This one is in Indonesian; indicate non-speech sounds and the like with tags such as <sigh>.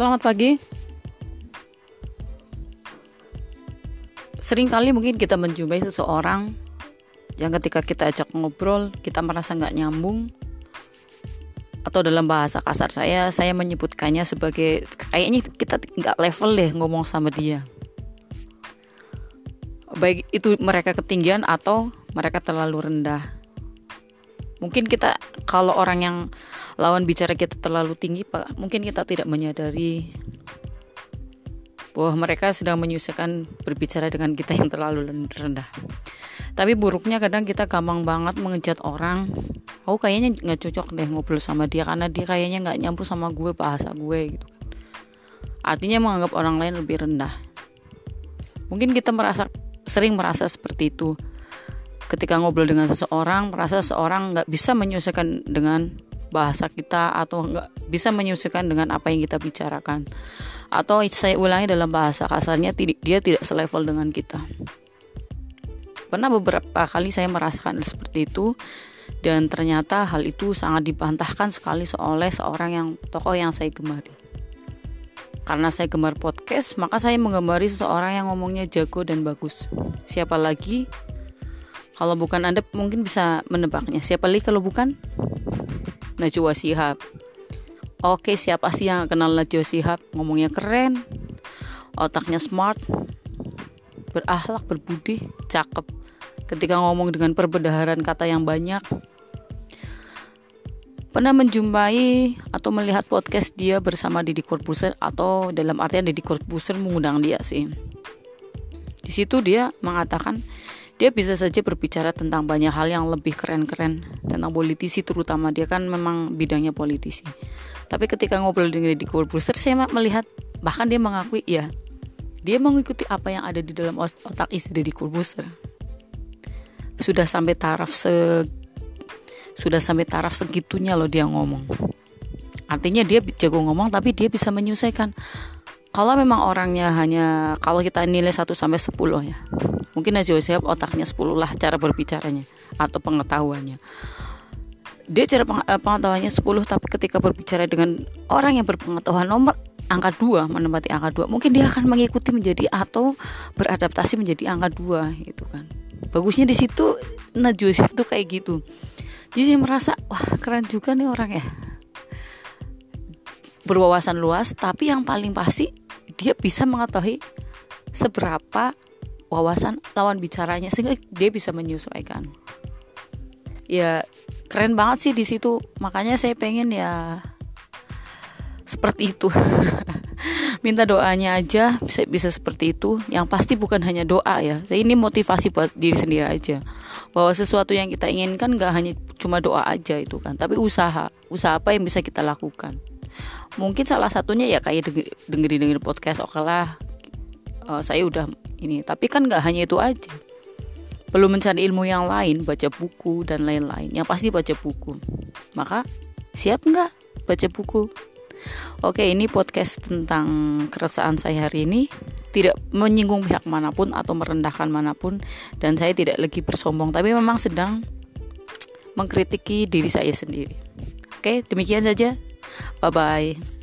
Selamat pagi. Seringkali mungkin kita menjumpai seseorang yang ketika kita ajak ngobrol kita merasa nggak nyambung. Atau dalam bahasa kasar saya saya menyebutkannya sebagai kayaknya kita nggak level deh ngomong sama dia. Baik itu mereka ketinggian atau mereka terlalu rendah mungkin kita kalau orang yang lawan bicara kita terlalu tinggi pak mungkin kita tidak menyadari bahwa mereka sedang menyusahkan berbicara dengan kita yang terlalu rendah. Tapi buruknya kadang kita gampang banget mengejat orang. Aku kayaknya nggak cocok deh ngobrol sama dia karena dia kayaknya nggak nyambung sama gue bahasa gue gitu kan. Artinya menganggap orang lain lebih rendah. Mungkin kita merasa sering merasa seperti itu ketika ngobrol dengan seseorang merasa seseorang nggak bisa menyelesaikan dengan bahasa kita atau nggak bisa menyusulkan dengan apa yang kita bicarakan. Atau saya ulangi dalam bahasa kasarnya dia tidak selevel dengan kita. Pernah beberapa kali saya merasakan seperti itu dan ternyata hal itu sangat dibantahkan sekali oleh seorang yang tokoh yang saya gemari. Karena saya gemar podcast maka saya menggemari seseorang yang ngomongnya jago dan bagus. Siapa lagi kalau bukan anda mungkin bisa menebaknya. Siapa lagi kalau bukan? Najwa Shihab. Oke siapa sih yang kenal Najwa Shihab? Ngomongnya keren Otaknya smart Berakhlak, berbudi, cakep. Ketika ngomong dengan perbedaran kata yang banyak Pernah menjumpai atau melihat podcast dia bersama Didi Corbuzier Atau dalam artian Didi Corbuzier mengundang dia sih. Di situ dia mengatakan dia bisa saja berbicara tentang banyak hal yang lebih keren-keren tentang politisi terutama dia kan memang bidangnya politisi. Tapi ketika ngobrol dengan di Corbuzier saya melihat bahkan dia mengakui ya dia mengikuti apa yang ada di dalam otak istri di Corbuzier. Sudah sampai taraf se sudah sampai taraf segitunya loh dia ngomong. Artinya dia jago ngomong tapi dia bisa menyelesaikan. Kalau memang orangnya hanya kalau kita nilai 1 sampai 10 ya mungkin Najwa Shihab otaknya 10 lah cara berbicaranya atau pengetahuannya. Dia cara eh, pengetahuannya 10 tapi ketika berbicara dengan orang yang berpengetahuan nomor angka 2 menempati angka 2 mungkin dia akan mengikuti menjadi atau beradaptasi menjadi angka 2 gitu kan. Bagusnya di situ Najwa Shihab tuh kayak gitu. Jadi saya merasa wah keren juga nih orang ya. Berwawasan luas tapi yang paling pasti dia bisa mengetahui seberapa wawasan lawan bicaranya sehingga dia bisa menyesuaikan. Ya keren banget sih di situ. Makanya saya pengen ya seperti itu. <laughs> Minta doanya aja bisa bisa seperti itu. Yang pasti bukan hanya doa ya. Ini motivasi buat diri sendiri aja. Bahwa sesuatu yang kita inginkan gak hanya cuma doa aja itu kan tapi usaha. Usaha apa yang bisa kita lakukan. Mungkin salah satunya ya kayak dengerin dengerin podcast oke lah. Uh, saya udah ini. Tapi kan nggak hanya itu aja. Belum mencari ilmu yang lain baca buku dan lain-lain. Yang pasti baca buku. Maka siap nggak baca buku? Oke ini podcast tentang keresahan saya hari ini. Tidak menyinggung pihak mana pun atau merendahkan mana pun. Dan saya tidak lagi bersombong. Tapi memang sedang mengkritiki diri saya sendiri. Oke demikian saja. Bye bye.